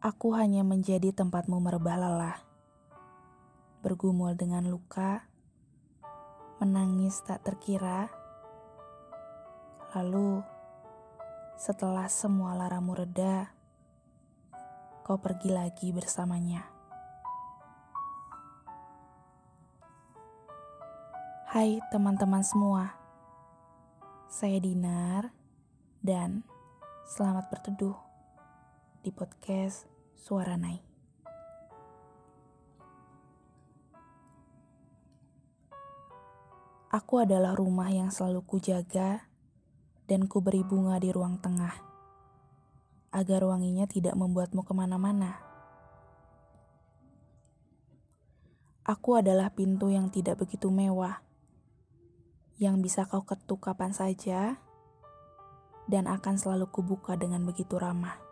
Aku hanya menjadi tempatmu merebah lelah, bergumul dengan luka, menangis tak terkira. Lalu, setelah semua laramu reda, kau pergi lagi bersamanya. Hai teman-teman semua, saya Dinar dan selamat berteduh di podcast Suara Nai. Aku adalah rumah yang selalu kujaga dan ku beri bunga di ruang tengah, agar wanginya tidak membuatmu ke mana-mana. Aku adalah pintu yang tidak begitu mewah, yang bisa kau ketuk kapan saja, dan akan selalu kubuka dengan begitu ramah.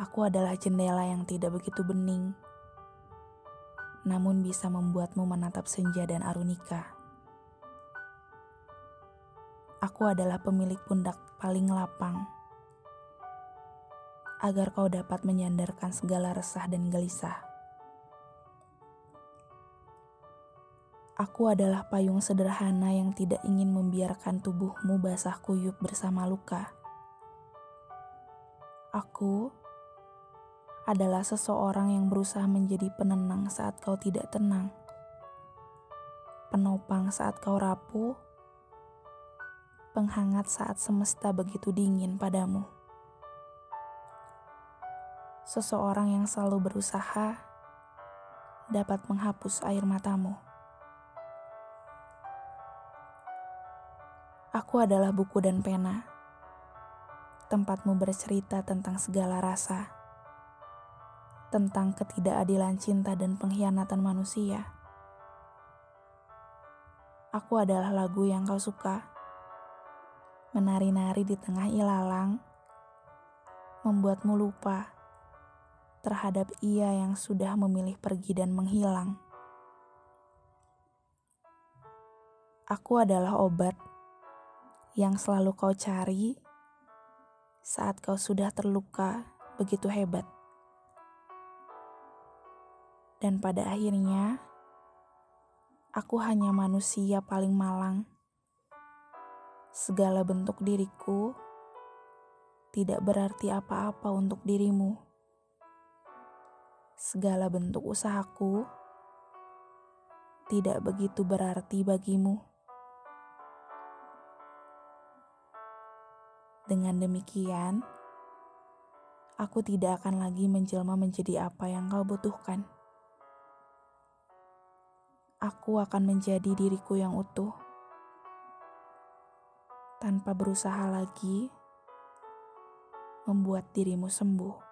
Aku adalah jendela yang tidak begitu bening, namun bisa membuatmu menatap senja dan arunika. Aku adalah pemilik pundak paling lapang, agar kau dapat menyandarkan segala resah dan gelisah. Aku adalah payung sederhana yang tidak ingin membiarkan tubuhmu basah kuyup bersama luka. Aku adalah seseorang yang berusaha menjadi penenang saat kau tidak tenang, penopang saat kau rapuh, penghangat saat semesta begitu dingin padamu. Seseorang yang selalu berusaha dapat menghapus air matamu. Aku adalah buku dan pena, tempatmu bercerita tentang segala rasa tentang ketidakadilan cinta dan pengkhianatan manusia. Aku adalah lagu yang kau suka. Menari-nari di tengah ilalang, membuatmu lupa terhadap ia yang sudah memilih pergi dan menghilang. Aku adalah obat yang selalu kau cari saat kau sudah terluka begitu hebat. Dan pada akhirnya, aku hanya manusia paling malang. Segala bentuk diriku tidak berarti apa-apa untuk dirimu. Segala bentuk usahaku tidak begitu berarti bagimu. Dengan demikian, aku tidak akan lagi menjelma menjadi apa yang kau butuhkan aku akan menjadi diriku yang utuh tanpa berusaha lagi membuat dirimu sembuh.